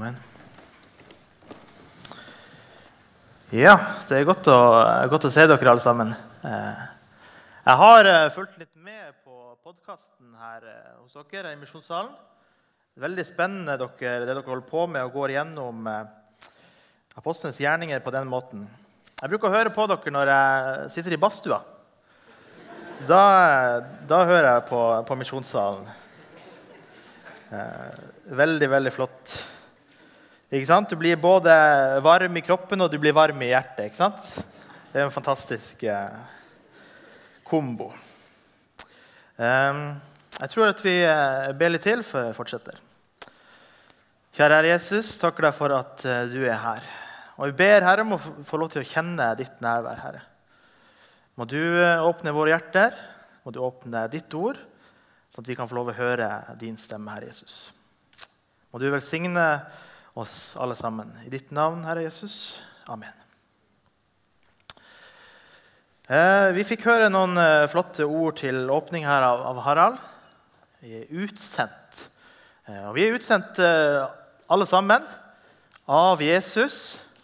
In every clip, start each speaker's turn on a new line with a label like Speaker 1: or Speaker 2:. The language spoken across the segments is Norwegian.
Speaker 1: Amen. Ja, det er godt å, godt å se dere alle sammen. Eh, Jeg har eh, fulgt litt med på podkasten her eh, hos dere i Misjonssalen. Veldig spennende dere, det dere holder på med og går gjennom apostlenes gjerninger på den måten. Jeg bruker å høre på dere når jeg sitter i badstua. Da, da hører jeg på, på Misjonssalen. Veldig, veldig flott. Ikke sant? Du blir både varm i kroppen og du blir varm i hjertet. ikke sant? Det er en fantastisk eh, kombo. Eh, jeg tror at vi eh, ber litt til før jeg fortsetter. Kjære Herre Jesus, takker deg for at eh, du er her. Og vi ber Herre om å få- lov til å kjenne ditt nærvær, Herre. Må du åpne våre hjerter, må du åpne ditt ord, sånn at vi kan få lov å høre din stemme, Herre Jesus. Må du velsigne oss alle sammen. I ditt navn, Herre Jesus. Amen. Eh, vi fikk høre noen eh, flotte ord til åpning her av, Harald. Vi er utsendt. Eh, og vi er utsendt alle sammen av Jesus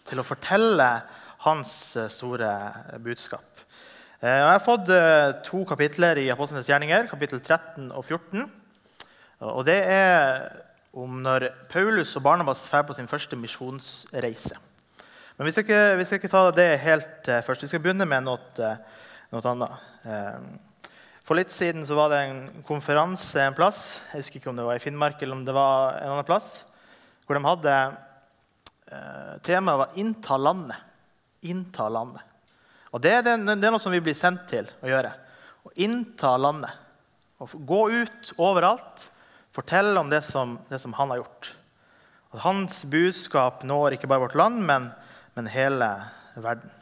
Speaker 1: til å fortelle hans store budskap. Jeg har fått to kapitler i Apostlenes gjerninger, kapittel 13 og 14. Og det er om når Paulus og Barnabas drar på sin første misjonsreise. Men vi skal, ikke, vi skal ikke ta det helt eh, først. Vi skal begynne med noe, eh, noe annet. Eh, for litt siden så var det en konferanse en plass. Jeg husker ikke om det var i Finnmark eller om det var en annen plass. Hvor de hadde Temaet var 'innta landet'. Innta landet. Og det, det, det er noe som vi blir sendt til å gjøre. Å innta landet. Å gå ut overalt. Fortelle om det som, det som han har gjort. At hans budskap når ikke bare vårt land, men, men hele verden.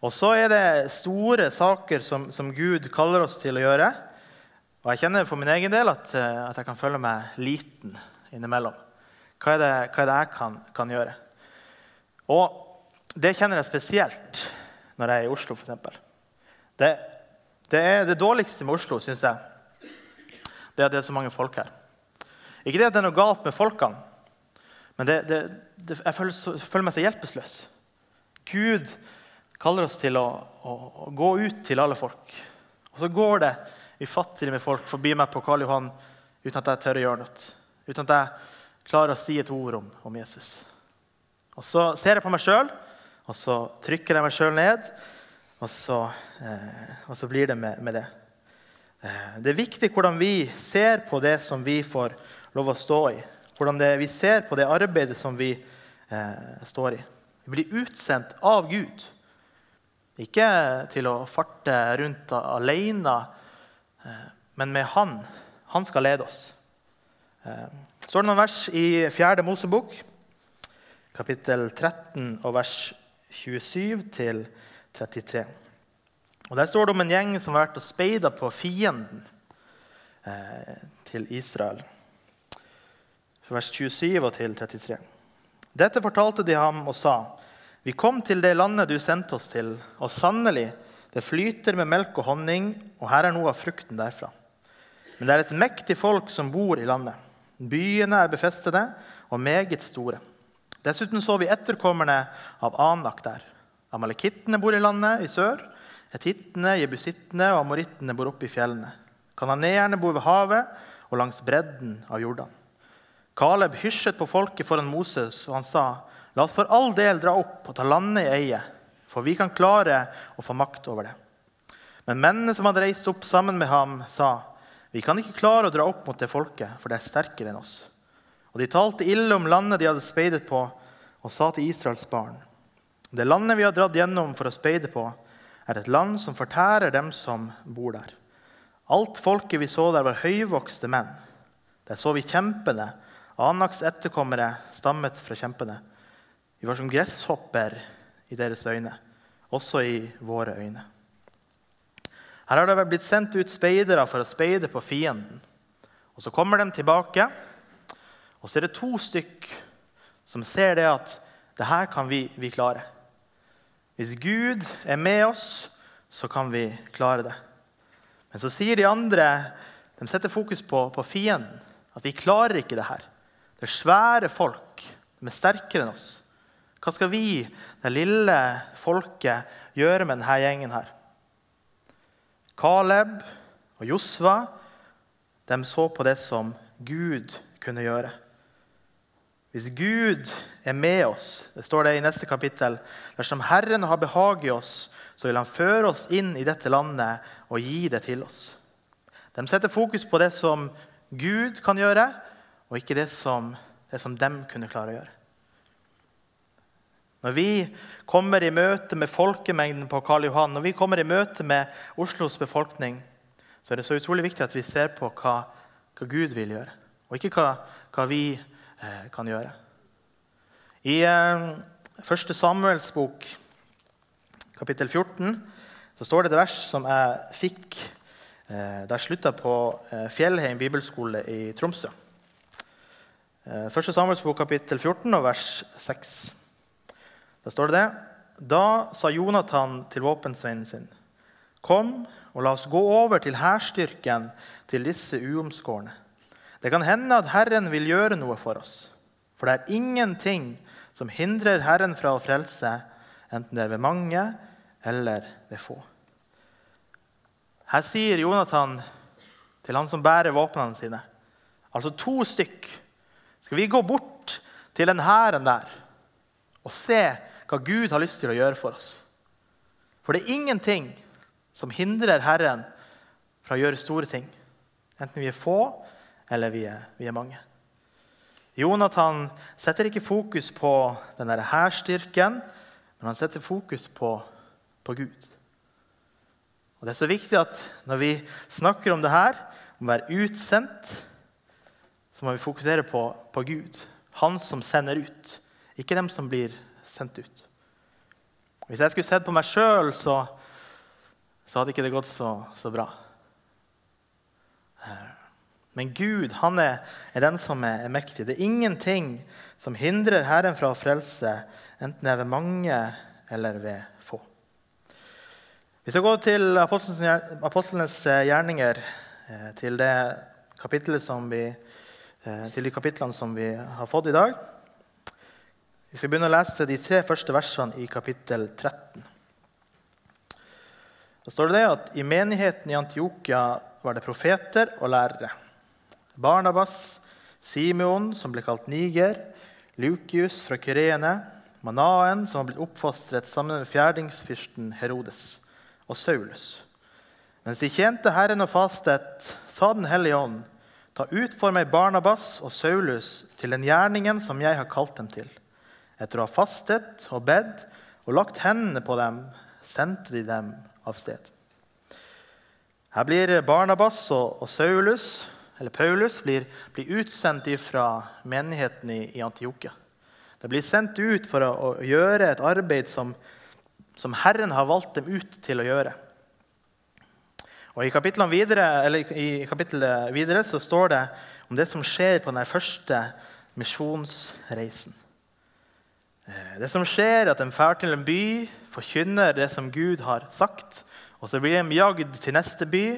Speaker 1: Og så er det store saker som, som Gud kaller oss til å gjøre. Og jeg kjenner for min egen del at, eh, at jeg kan føle meg liten innimellom. Hva er det, hva er det jeg kan, kan gjøre? Og det kjenner jeg spesielt når jeg er i Oslo, f.eks. Det, det er det dårligste med Oslo, syns jeg, det er at det er så mange folk her. Ikke det at det er noe galt med folkene, men det, det, det, jeg føler, så, føler meg så hjelpeløs. Gud kaller oss til å, å, å gå ut til alle folk. Og så går det ufattelig med folk forbi meg på Karl Johan uten at jeg tør å gjøre noe. Uten at jeg klarer å si et ord om, om Jesus. Og så ser jeg på meg sjøl, og så trykker jeg meg sjøl ned. Og så, eh, og så blir det med, med det. Eh, Det er viktig hvordan vi ser på det som vi får lov å stå i. Hvordan vi ser på det arbeidet som vi eh, står i. Vi blir utsendt av Gud. Ikke til å farte rundt alene, eh, men med Han. Han skal lede oss. Eh, så er det noen vers i 4. Mosebok, kapittel 13 og vers 27 til 33. Og Der står det om en gjeng som har vært og speida på fienden eh, til Israel. Vers 27 og til 33. Dette fortalte de ham og sa.: Vi kom til det landet du sendte oss til, og sannelig, det flyter med melk og honning, og her er noe av frukten derfra. Men det er et mektig folk som bor i landet. Byene er befestede og meget store. Dessuten så vi etterkommerne av Anak der. Amalekittene bor i landet i sør. Hetittene, jebusittene og amorittene bor oppe i fjellene. Kananeerne bor ved havet og langs bredden av Jordan. Kaleb hysjet på folket foran Moses, og han sa, La oss for all del dra opp og ta landet i eie, for vi kan klare å få makt over det. Men mennene som hadde reist opp sammen med ham, sa, Vi kan ikke klare å dra opp mot det folket, for det er sterkere enn oss. Og de talte ille om landet de hadde speidet på, og sa til Israels barn, Det landet vi har dratt gjennom for å speide på, er et land som fortærer dem som bor der. Alt folket vi så der, var høyvokste menn. Der så vi kjempene. Anaks etterkommere stammet fra kjempene. Vi var som gresshopper i deres øyne, også i våre øyne. Her har det blitt sendt ut speidere for å speide på fienden. Og Så kommer de tilbake, og så er det to stykk som ser det at det her kan vi, vi klare. Hvis Gud er med oss, så kan vi klare det. Men så sier de andre de setter fokus på, på fienden. At vi klarer ikke det her. Det er svære folk. De er sterkere enn oss. Hva skal vi, det lille folket, gjøre med denne gjengen her? Caleb og Josva de så på det som Gud kunne gjøre. Hvis Gud er med oss, det står det i neste kapittel, dersom Herren har behag i oss, så vil han føre oss inn i dette landet og gi det til oss. De setter fokus på det som Gud kan gjøre, og ikke det som, det som de kunne klare å gjøre. Når vi kommer i møte med folkemengden på Karl Johan, når vi kommer i møte med Oslos befolkning, så er det så utrolig viktig at vi ser på hva, hva Gud vil gjøre, og ikke hva, hva vi eh, kan gjøre. I eh, 1. Samuels bok, kapittel 14, så står det et vers som jeg fikk eh, da jeg slutta på eh, Fjellheim bibelskole i Tromsø. Eh, 1. Samuels bok, kapittel 14, og vers 6. Da står det det. Da sa Jonathan til våpensvennen sin.: Kom og la oss gå over til hærstyrken til disse uomskårne. Det kan hende at Herren vil gjøre noe for oss. For det er ingenting som hindrer Herren fra å frelse, enten det er ved mange eller ved få. Her sier Jonathan til han som bærer våpnene sine, altså to stykk Skal vi gå bort til den hæren der og se hva Gud har lyst til å gjøre for oss? For det er ingenting som hindrer Herren fra å gjøre store ting. Enten vi er få eller vi er, vi er mange. Jonathan setter ikke fokus på denne hærstyrken, men han setter fokus på, på, Gud. Og Det er så viktig at når vi snakker om det her, om å være utsendt, så må vi fokusere på, på Gud. Han som sender ut, ikke dem som blir sendt ut. Hvis jeg skulle sett på meg sjøl, så, så, hadde ikke det gått så, så bra. Eh, men Gud han er, er, den som er, er mektig. Det er ingenting som hindrer Herren fra å frelse, enten det er ved mange eller ved få. Vi skal gå til apostlenes gjerninger, eh, til, vi, eh, til de kapitlene som vi har fått i dag. Vi skal begynne å lese de tre første versene i kapittel 13. Da står det at i menigheten i Antiokia var det profeter og lærere. Barnabas, Simeon, som ble kalt Niger, Lukius fra Kyrene, Manaen, som var blitt oppfostret sammen med fjerdingsfyrsten Herodes, og Saulus. Mens de tjente Herren og fastet, sa Den hellige ånd, ta ut for meg Barnabas og Saulus til den gjerningen som jeg har kalt dem til. Etter å ha fastet og bedt og lagt hendene på dem, sendte de dem av sted. Her blir Barnabas og, Saulus eller Paulus blir, blir utsendt fra menigheten i, i Antiokia. De blir sendt ut for å, å gjøre et arbeid som, som, Herren har valgt dem ut til å gjøre. Og I videre, i kapittelet videre så står det om det som skjer på den første misjonsreisen. Eh, det som skjer, er at de drar til en by, forkynner det som Gud har sagt. Og så blir de jagd til neste by,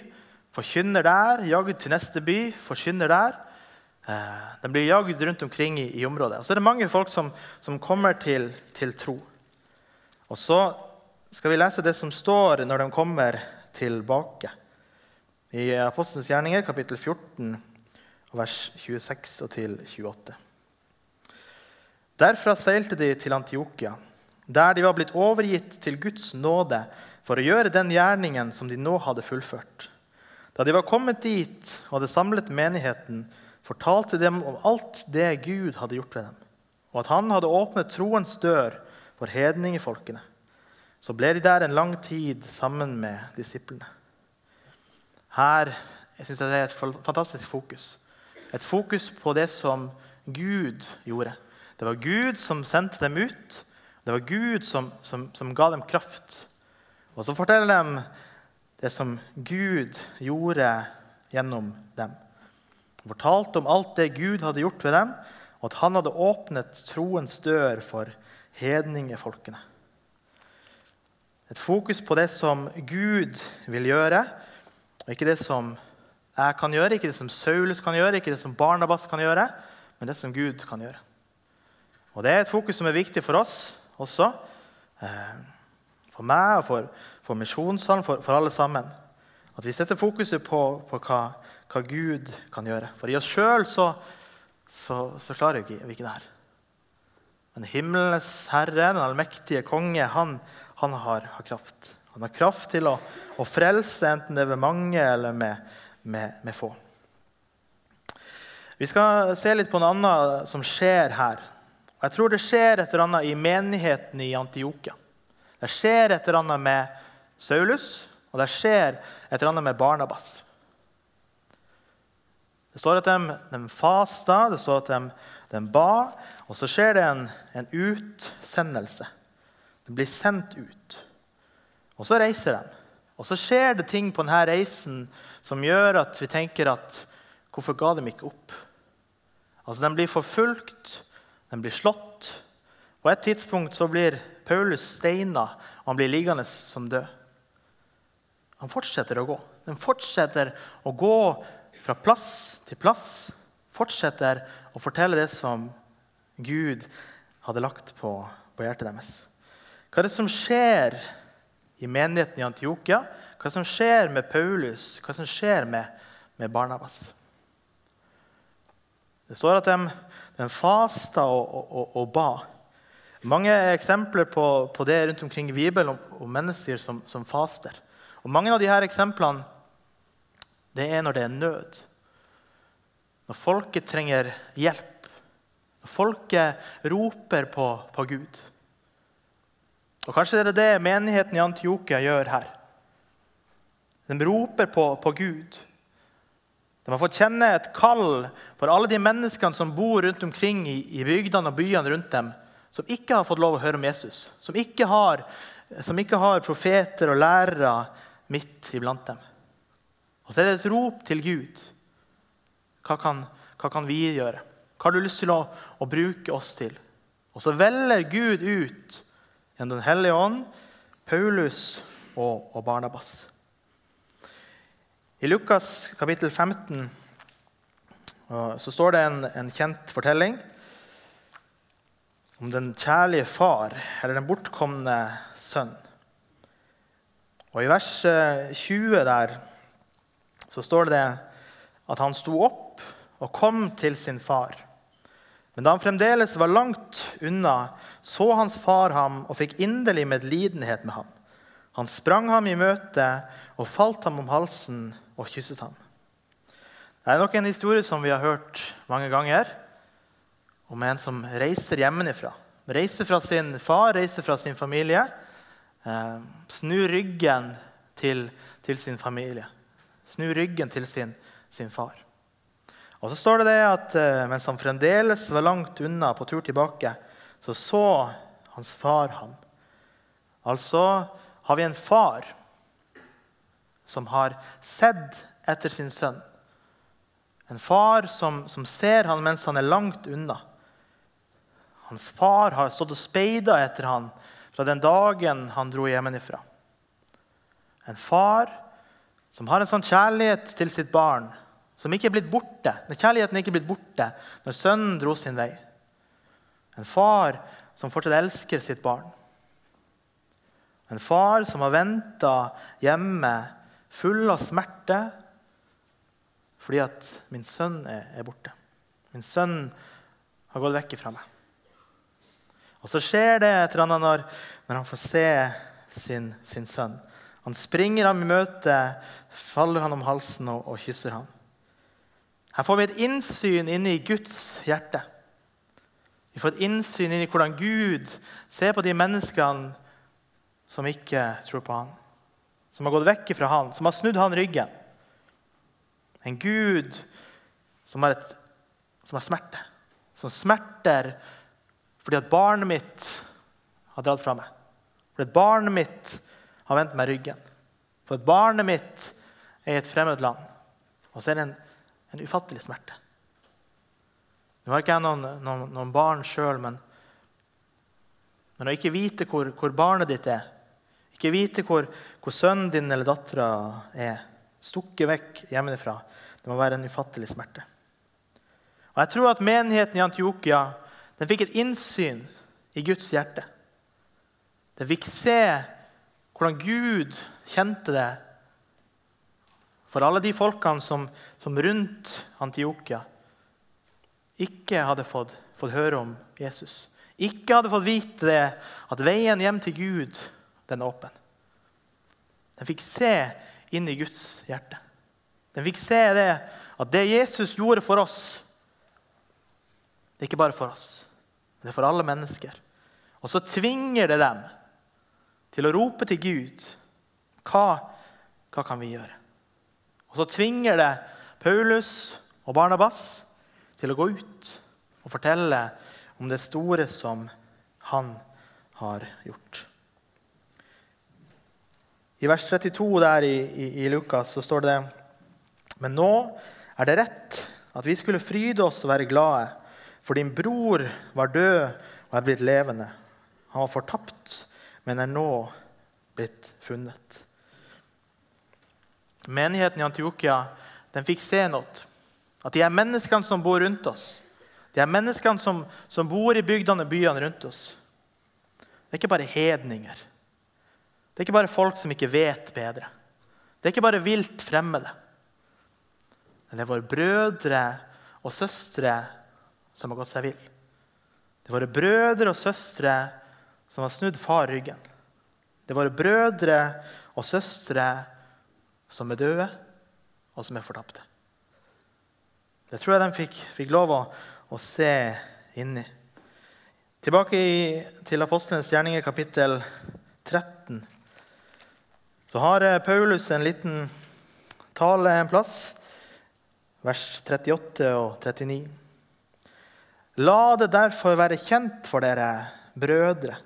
Speaker 1: Forkynner der, jagd til neste by, forkynner der. De den blir jagd rundt omkring i, i, området. Og så er det mange folk som, som kommer til, til, tro. Og så skal vi lese det som står når de kommer tilbake. I Apostelens gjerninger, kapittel 14, vers 26 til 28. Derfra seilte de til Antiokia, der de var blitt overgitt til Guds nåde for å gjøre den gjerningen som de nå hadde fullført. Da de var kommet dit og hadde samlet menigheten, fortalte dem om alt det Gud hadde gjort ved dem, og at han hadde åpnet troens dør for hedningefolkene. Så ble de der en lang tid sammen med disiplene. Her jeg synes jeg det er et fantastisk fokus. Et fokus på det som Gud gjorde. Det var Gud som sendte dem ut. Det var Gud som, som, som ga dem kraft. Og så forteller de det som Gud gjorde gjennom dem. Han fortalte om alt det Gud hadde gjort ved dem, og at han hadde åpnet troens dør for hedningefolkene. Et fokus på det som Gud vil gjøre, og ikke det som jeg kan gjøre, ikke det som Saulus kan gjøre, ikke det som Barnabas kan gjøre, men det som Gud kan gjøre. Og Det er et fokus som er viktig for oss også. Eh, for meg og for, for misjonssalen, for, for, alle sammen. At vi setter fokuset på, på hva, hva, Gud kan gjøre. For i oss sjøl så, så, så, klarer vi ikke det her. Men himmelens herre, den allmektige konge, han, han har, har, kraft. Han har kraft til å, å, frelse, enten det er ved mange eller med, med, med få. Vi skal se litt på noe annet som skjer her. Jeg tror det skjer et eller annet i menigheten i Antiokia. Det skjer et eller annet med Saulus, og det skjer et eller annet med Barnabas. Det står at de, de fasta, det står at de, de, ba, og så skjer det en, en utsendelse. De blir sendt ut. Og så reiser de. Og så skjer det ting på denne reisen som gjør at vi tenker at hvorfor ga de ikke opp? Altså, De blir forfulgt, de blir slått. På et tidspunkt så blir Paulus steina, og han blir liggende som død. Han fortsetter å gå. Den fortsetter å gå fra plass til plass. Fortsetter å fortelle det som Gud hadde lagt på, på hjertet deres. Hva er det som skjer i menigheten i Antiokia? Hva er det som skjer med Paulus? Hva er det som skjer med, med Barnabas? Det står at de, de fasta og, og, og, ba. Mange eksempler på, på, det rundt omkring i Bibelen om, om mennesker som, som, faster. Og Mange av disse eksemplene det er når det er nød. Når folket trenger hjelp. Når folket roper på, på Gud. Og Kanskje det er det menigheten i Antiokia gjør her. De roper på, på Gud. De har fått kjenne et kall for alle de menneskene som bor rundt omkring i, i bygdene og byene rundt dem, som ikke har fått lov å høre om Jesus, som ikke har, som ikke har profeter og lærere midt iblant dem. Og så er det et rop til Gud. Hva kan, hva kan vi gjøre? Hva har du lyst til å, å bruke oss til? Og så velger Gud ut gjennom Den hellige ånd Paulus og, og Barnabas. I Lukas kapittel 15 så står det en, en, kjent fortelling om den kjærlige far, eller den bortkomne sønn. Og I vers 20 eh, der så står det at han sto opp og kom til sin far. Men da han fremdeles var langt unna, så hans far ham og fikk inderlig medlidenhet med ham. Han sprang ham i møte og falt ham om halsen og kysset ham. Det er nok en historie som vi har hørt mange ganger, om en som reiser hjemmefra. Reiser fra sin far, reiser fra sin familie. Eh, snur ryggen til, til, sin familie. Snur ryggen til sin, sin, far. Og så står det det at eh, mens han fremdeles var langt unna på tur tilbake, så så hans far ham. Altså har vi en far som har sett etter sin sønn. En far som, som ser han mens han er langt unna. Hans far har stått og speida etter han fra den dagen han dro hjemmefra. En far som har en sånn kjærlighet til sitt barn som ikke er blitt borte. Når kjærligheten er ikke blitt borte når sønnen dro sin vei. En far som fortsatt elsker sitt barn. En far som har venta hjemme full av smerte fordi at min sønn er, borte. Min sønn har gått vekk fra meg. Og så skjer det et eller annet når, når han får se sin, sin, sønn. Han springer ham i møte, faller han om halsen og, og kysser ham. Her får vi et innsyn inn i Guds hjerte. Vi får et innsyn inn i hvordan Gud ser på de menneskene som ikke tror på ham som har gått vekk fra han, som har snudd han ryggen. En Gud som har, et, som har smerte. Som smerter fordi at barnet mitt har dratt fra meg. Fordi at barnet mitt har vendt meg ryggen. For at barnet mitt er i et fremmed land. Og så er det en, en ufattelig smerte. Nå har ikke jeg noen, noen, noen barn sjøl, men, men, å ikke vite hvor, hvor barnet ditt er, ikke vite hvor, hvor sønnen din eller dattera er. Stukket vekk hjemmefra. Det må være en ufattelig smerte. Og jeg tror at menigheten i Antiokia den fikk et innsyn i Guds hjerte. Den fikk se hvordan Gud kjente det for alle de folkene som, som rundt Antiokia ikke hadde fått, fått, høre om Jesus. Ikke hadde fått vite det, at veien hjem til Gud den er åpen. Den fikk se inn i Guds hjerte. Den fikk se det, at det Jesus gjorde for oss, det er ikke bare for oss, det er for alle mennesker. Og så tvinger det dem til å rope til Gud. Hva, hva kan vi gjøre? Og så tvinger det Paulus og Barnabas til å gå ut og fortelle om det store som han har gjort. I vers 32 der i, i, i Lukas så står det Men nå er det rett at vi skulle fryde oss og være glade, for din bror var død og er blitt levende. Han var fortapt, men er nå blitt funnet. Menigheten i Antiokia den fikk se noe. At de er menneskene som bor rundt oss, de er menneskene som, som bor i bygdene og byene rundt oss, det er ikke bare hedninger. Det er ikke bare folk som ikke vet bedre. Det er ikke bare vilt fremmede. Men det er våre brødre og søstre som har gått seg vill. Det er våre brødre og søstre som har snudd far ryggen. Det er våre brødre og søstre som er døde, og som er fortapte. Det tror jeg de fikk, fikk lov å, å se inni. Tilbake i, til Apostlenes gjerninger, kapittel 13. Så har eh, Paulus en liten tale en plass, vers 38 og 39. La det derfor være kjent for dere, brødre,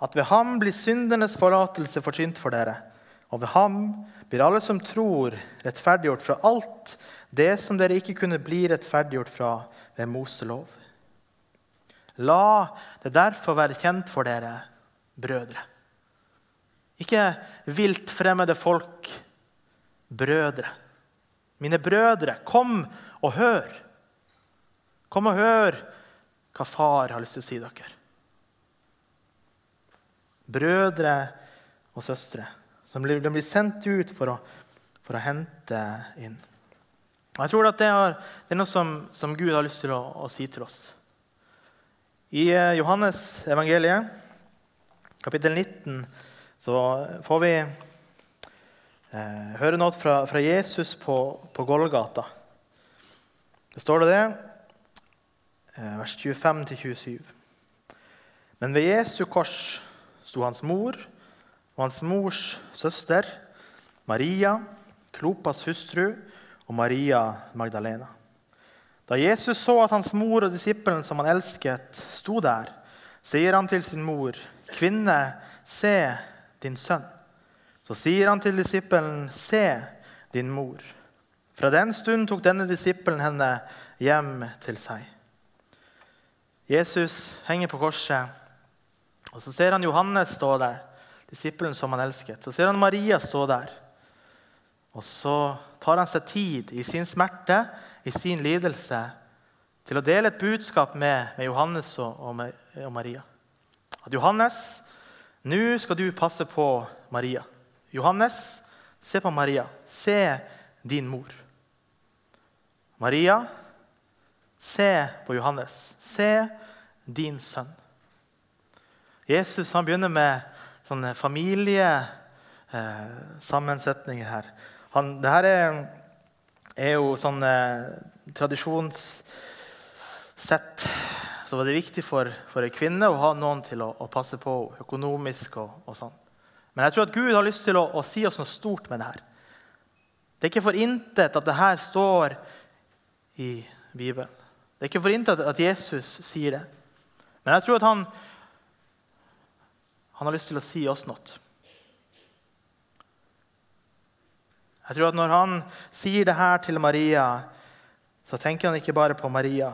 Speaker 1: at ved ham blir syndernes forlatelse forsynt for dere, og ved ham blir alle som tror, rettferdiggjort fra alt det som dere ikke kunne bli rettferdiggjort fra ved Moselov. La det derfor være kjent for dere, brødre. Ikke vilt fremmede folk, brødre. Mine brødre, kom og hør. Kom og hør hva far har lyst til å si dere. Brødre og søstre som blir, blir sendt ut for å, for å, hente inn. Jeg tror at det, er, det er noe som, som, Gud har lyst til å, å si til oss. I eh, Johannes evangeliet, kapittel 19, så får vi eh, høre noe fra, fra Jesus på, på Golgata. Det står det Eh, vers 25-27. Men ved Jesu kors sto hans mor og hans mors søster, Maria, Klopas hustru og Maria Magdalena. Da Jesus så at hans mor og disippelen som han elsket, sto der, sier han til sin mor, 'Kvinne, se din sønn.' Så sier han til disippelen, 'Se din mor.' Fra den stund tok denne disippelen henne hjem til seg. Jesus henger på korset, og så ser han Johannes stå der, disippelen som han elsket. Så ser han Maria stå der. Og så tar han seg tid i sin smerte, i sin lidelse, til å dele et budskap med, med Johannes og, og, og, Maria. At Johannes, nå skal du passe på Maria. Johannes, se på Maria. Se din mor. Maria, Se på Johannes. Se din sønn. Jesus han begynner med sånne familiesammensetninger her. Han, Dette er, er jo sånn tradisjonssett. Så var det viktig for, for en kvinne å ha noen til å, å passe på økonomisk. og, og sånn. Men jeg tror at Gud har lyst til å, å si oss noe stort med det her. Det er ikke for intet at det her står i Bibelen. Det er ikke for intet at Jesus sier det. Men jeg tror at han, han har lyst til å si oss noe. Jeg tror at Når han sier det her til Maria, så tenker han ikke bare på Maria.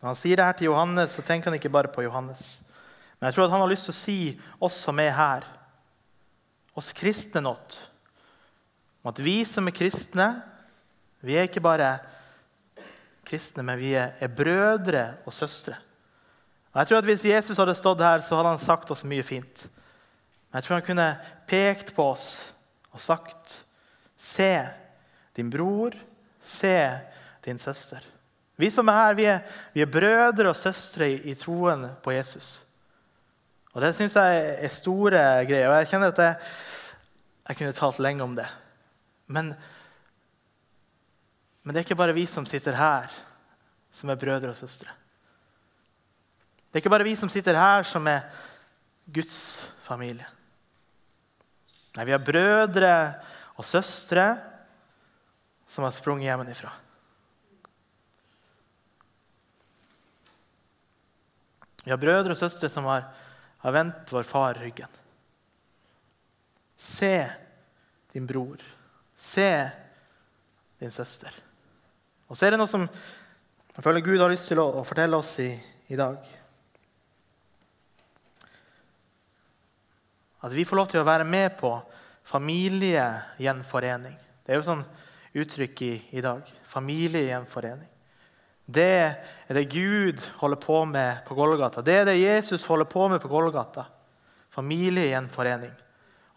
Speaker 1: Når han sier det her til Johannes, så tenker han ikke bare på Johannes. Men jeg tror at han har lyst til å si oss som er her, oss kristne, noe. At vi som er kristne, vi er ikke bare kristne, men vi er brødre og søstre. Og jeg tror at Hvis Jesus hadde stått her, så hadde han sagt oss mye fint. Men jeg tror han kunne pekt på oss og sagt Se din bror, se din søster. Vi som er her, vi er, vi er brødre og søstre i, i, troen på Jesus. Og Det syns jeg er store greier. og Jeg kjenner at jeg, jeg kunne talt lenge om det. Men, men det er ikke bare vi som sitter her, som er brødre og søstre. Det er ikke bare vi som sitter her, som er Guds familie. Nei, vi har brødre og søstre som har sprunget hjemmefra. Vi har brødre og søstre som har, har vendt vår far ryggen. Se din bror. Se din søster. Og så er det noe som jeg føler Gud har lyst til å, fortelle oss i, i, dag. At vi får lov til å være med på familiegjenforening. Det er jo sånn uttrykk i, i dag. Familiegjenforening. Det er det Gud holder på med på Golgata. Det er det Jesus holder på med på Golgata. Familiegjenforening.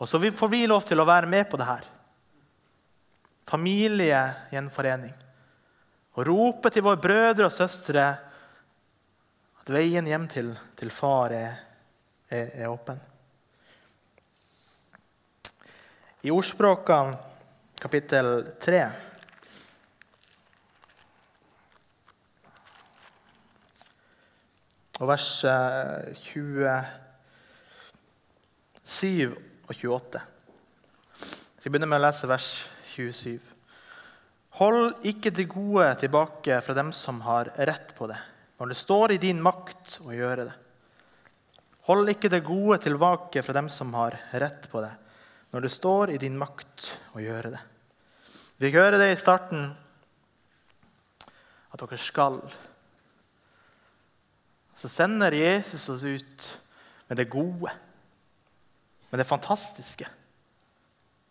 Speaker 1: Og så får vi lov til å være med på det her. Familiegjenforening og rope til våre brødre og søstre at veien hjem til, til far er, er, er, åpen. I Ordspråkene kapittel 3 og vers 27 eh, og 28. Jeg begynner med å lese vers 27. Hold ikke det gode tilbake fra dem som har rett på det, når det står i din makt å gjøre det. Hold ikke det gode tilbake fra dem som har rett på det, når det står i din makt å gjøre det. Vi fikk høre det i starten, at dere skal. Så sender Jesus oss ut med det gode, med det fantastiske,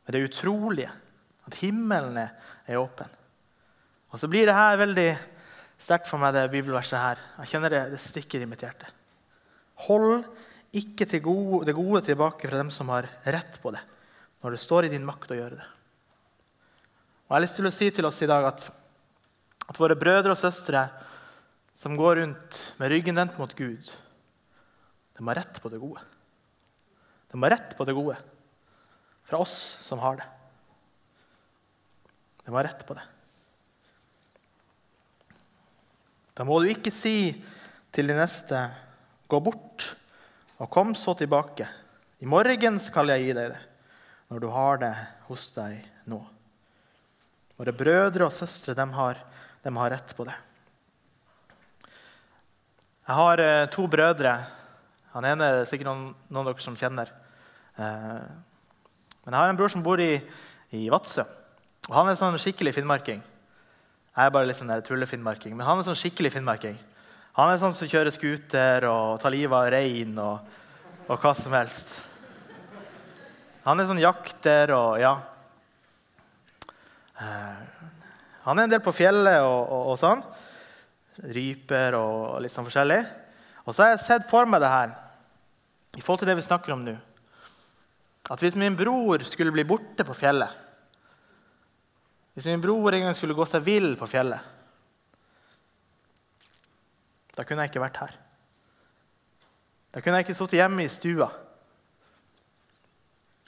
Speaker 1: med det utrolige. At himmelen er åpen. Og så blir det her veldig sterkt for meg, det bibelverset her. Jeg kjenner det, det stikker i mitt hjerte. Hold ikke gode, det gode tilbake fra dem som har rett på det, når det står i din makt å gjøre det. Og Jeg har lyst til å si til oss i dag at, at våre brødre og søstre som går rundt med ryggen vendt mot Gud, de har rett på det gode. De har rett på det gode fra oss som har det. De har rett på det. Da må du ikke si til de neste, 'Gå bort, og kom så tilbake.' 'I morgen skal jeg gi deg det, når du har det hos deg nå.' Våre brødre og søstre de har, de har rett på det. Jeg har eh, to brødre. Han ene er sikkert noen, noen av dere som kjenner. Eh, men jeg har en bror som bor i, i Vadsø. Og han er sånn skikkelig finnmarking. Jeg er bare litt sånn tullefinnmarking, men han er sånn skikkelig finnmarking. Han er sånn som kjører scooter og tar livet av rein og, og, hva som helst. Han er sånn jakter og ja. Eh, han er en del på fjellet og, og, og sånn. Ryper og litt sånn forskjellig. Og så har jeg sett for meg det her i forhold til det vi snakker om nå. At hvis min bror skulle bli borte på fjellet hvis min bror en gang skulle gå seg vill på fjellet, da kunne jeg ikke vært her. Da kunne jeg ikke sittet hjemme i stua.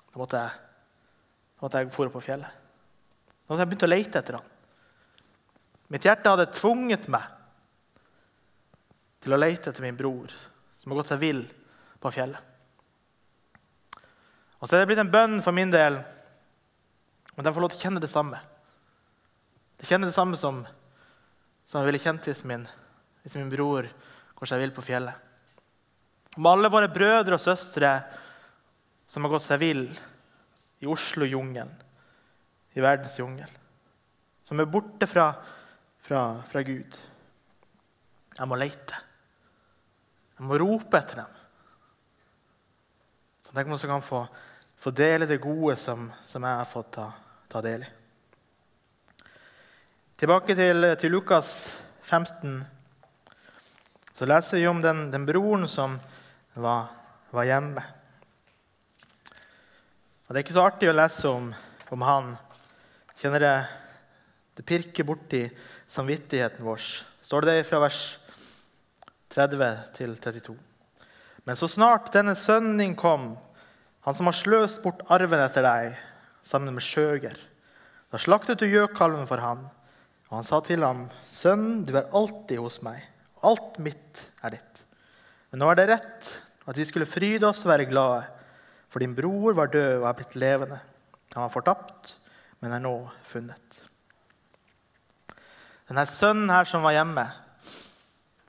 Speaker 1: Da måtte jeg, da måtte jeg dra på fjellet. Da måtte jeg begynt å lete etter han. Mitt hjerte hadde tvunget meg til å lete etter min bror som har gått seg vill på fjellet. Og så er det blitt en bønn for min del om de får lov til å kjenne det samme. Det kjenner det samme som, som jeg ville kjent hvis min, hvis min bror går seg vill på fjellet. Om alle våre brødre og søstre som har gått seg vill i Oslo-jungelen, i verdens jungel. Som er borte fra, fra, fra Gud. Jeg må lete. Jeg må rope etter dem. Tenk om jeg kan få, få dele det gode som, som jeg har fått ta, ta del i. Tilbake til, til Lukas 15 så leser vi om den, den broren som var, var, hjemme. Og Det er ikke så artig å lese om, om han. Kjenner det, det pirker borti samvittigheten vår. Står det fra vers 30 til 32. Men så snart denne sønnen din kom, han som har sløst bort arven etter deg, sammen med skjøger, da slaktet du gjøkalven for han, og han sa til ham, Sønn, du er alltid hos meg og alt mitt er ditt. Men nå er det rett at vi skulle fryde oss og være glade, for din bror var død og er blitt levende. Han var fortapt, men er nå funnet. Denne sønnen her som var hjemme,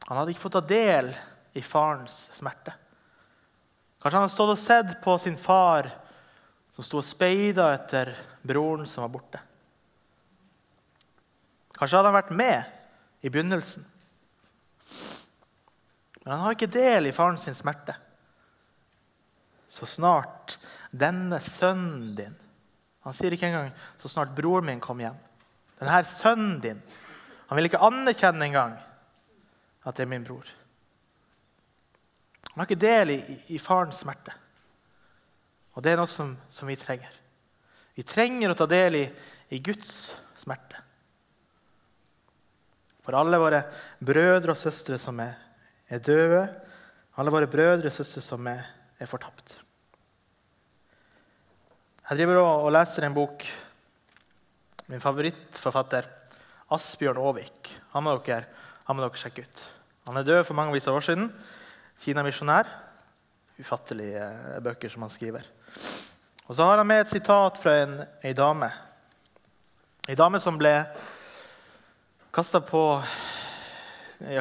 Speaker 1: han hadde ikke fått ta del i farens smerte. Kanskje han hadde stått og sett på sin far som sto og speida etter broren som var borte. Kanskje hadde han vært med i begynnelsen. Men han har ikke del i faren sin smerte. Så snart denne sønnen din Han sier ikke engang 'så snart broren min kom hjem'. Denne sønnen din Han vil ikke anerkjenne engang at det er min bror. Han har ikke del i, i farens smerte. Og det er noe som, som, vi trenger. Vi trenger å ta del i, i Guds smerte. For alle våre brødre og søstre som er, er døde, alle våre brødre og søstre som er, er fortapt. Jeg driver og, leser en bok. Min favorittforfatter, Asbjørn Aavik. Han må dere, han må dere sjekke ut. Han er død for mange år siden. Kina-misjonær. Ufattelige eh, bøker som han skriver. Og så har han med et sitat fra en, ei dame. Ei dame som ble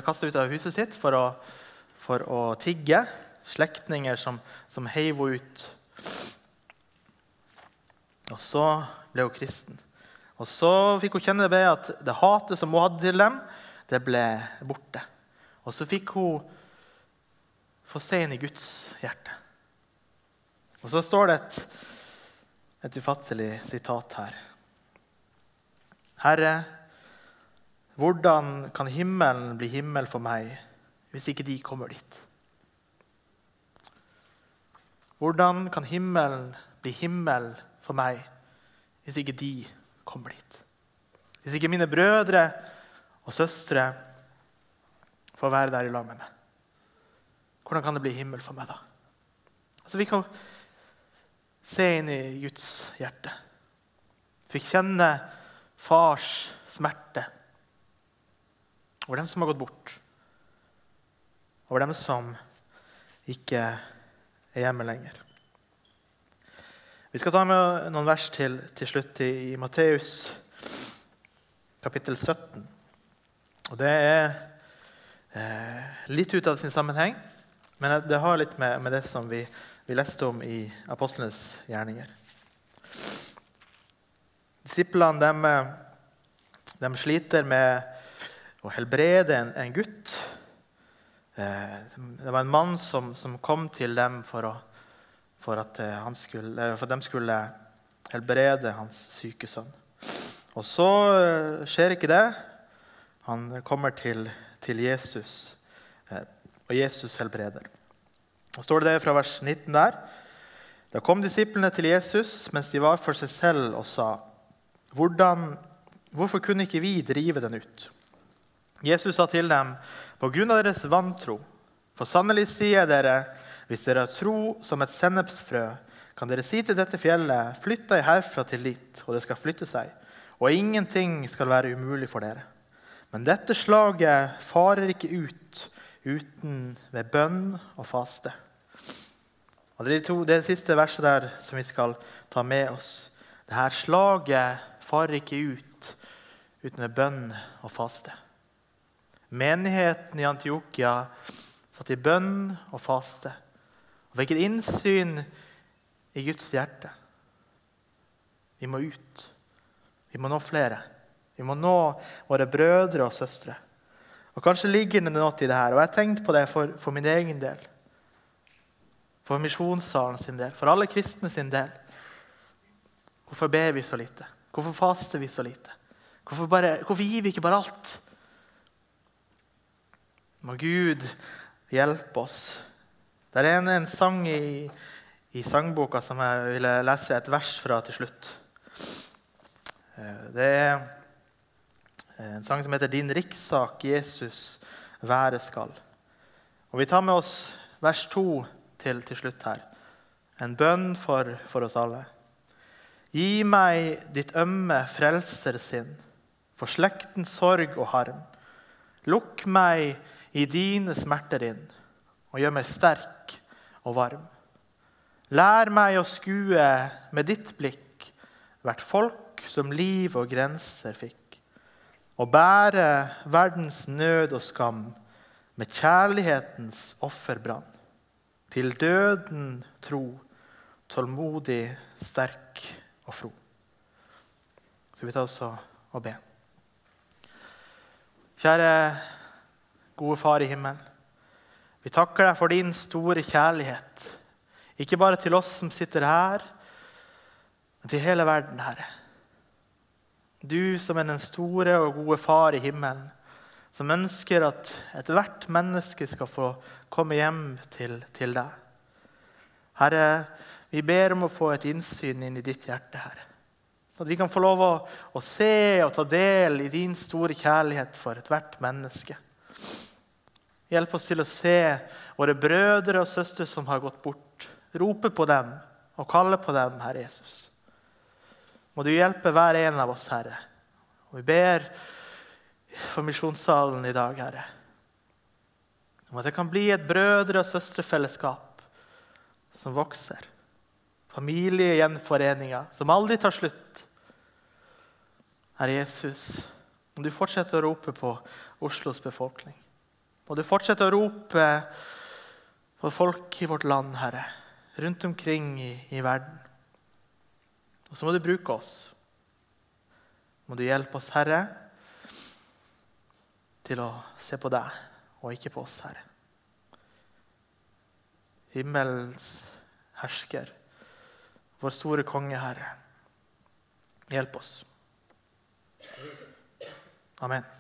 Speaker 1: kasta ut av huset sitt for å, for å tigge. Slektninger som, som heiv henne ut. Og så ble hun kristen. Og så fikk hun kjenne det at det hatet som hun hadde til dem, det ble borte. Og så fikk hun få se inn i Guds hjerte. Og så står det et, et ufattelig sitat her. Herre, hvordan kan himmelen bli himmel for meg hvis ikke de kommer dit? Hvordan kan himmelen bli himmel for meg hvis ikke de kommer dit? Hvis ikke mine brødre og søstre får være der i lag med meg? Hvordan kan det bli himmel for meg da? Altså, vi kan se inn i Guds hjerte. Fikk kjenne fars smerte over dem som har gått bort, over dem som ikke er hjemme lenger. Vi skal ta med noen vers til, til slutt i, i Matteus kapittel 17. Og det er eh, litt ut av sin sammenheng, men det har litt med, med det som vi, vi, leste om i apostlenes gjerninger. Disiplene de, de sliter med å helbrede en, en gutt. Eh, det var en mann som, som kom til dem for, å, for at eh, skulle, for de skulle helbrede hans syke sønn. Og så eh, skjer ikke det. Han kommer til, til Jesus, og Jesus helbreder. Og står det fra vers 19 der. Da kom disiplene til Jesus mens de var for seg selv, og sa, Hvordan, 'Hvorfor kunne ikke vi drive den ut?' Jesus sa til dem, på grunn av deres vantro, for sannelig sier dere, hvis dere har tro som et sennepsfrø, kan dere si til dette fjellet, flytt deg herfra til dit, og det skal flytte seg, og ingenting skal være umulig for dere. Men dette slaget farer ikke ut uten ved bønn og faste. Og Det er de to, det siste verset der som vi skal ta med oss. Dette slaget farer ikke ut uten ved bønn og faste. Menigheten i Antiokia satt i bønn og faste og fikk et innsyn i Guds hjerte. Vi må ut. Vi må nå flere. Vi må nå våre brødre og søstre. Og Kanskje ligger det noe i det her. Og jeg har tenkt på det for, for min egen del. For misjonssalen sin del. For alle kristne sin del. Hvorfor ber vi så lite? Hvorfor faster vi så lite? Hvorfor, bare, hvorfor gir vi ikke bare alt? Må Gud hjelpe oss. Det er en, en sang i, i, sangboka som jeg ville lese et vers fra til slutt. Eh, det er en sang som heter 'Din rikssak, Jesus, være skal'. Og Vi tar med oss vers 2 til, til slutt her. En bønn for, for oss alle. Gi meg ditt ømme frelsersinn, for slektens sorg og harm. Lukk meg i dine smerter inn, og gjør meg sterk og varm. Lær meg å skue med ditt blikk hvert folk som liv og grenser fikk, og bære verdens nød og skam med kjærlighetens offerbrann. Til døden tro, tålmodig, sterk og fro. Så vi tar oss og be. Kjære gode Far i himmelen. Vi takker deg for din store kjærlighet. Ikke bare til oss som sitter her, men til hele verden, Herre. Du som er den store og gode Far i himmelen, som ønsker at ethvert menneske skal få komme hjem til, til deg. Herre, vi ber om å få et innsyn inn i ditt hjerte, Herre. At vi kan få lov å, å se og ta del i din store kjærlighet for ethvert menneske. Hjelp oss til å se våre brødre og søstre som har gått bort. Rope på dem og kalle på dem, Herre Jesus. Må du hjelpe hver en av oss, Herre. Og vi ber for misjonssalen i dag, Herre. Om at det kan bli et brødre- og søstrefellesskap som vokser familiegjenforeninger som aldri tar slutt. Herre Jesus, må du fortsette å rope på Oslos befolkning. Må du fortsette å rope på folk i vårt land, Herre, rundt omkring i, i verden. Og så må du bruke oss. Må du hjelpe oss, Herre, til å se på deg og ikke på oss, Herre. Himmels hersker. Vår store konge, Herre. Hjelp oss. Amen.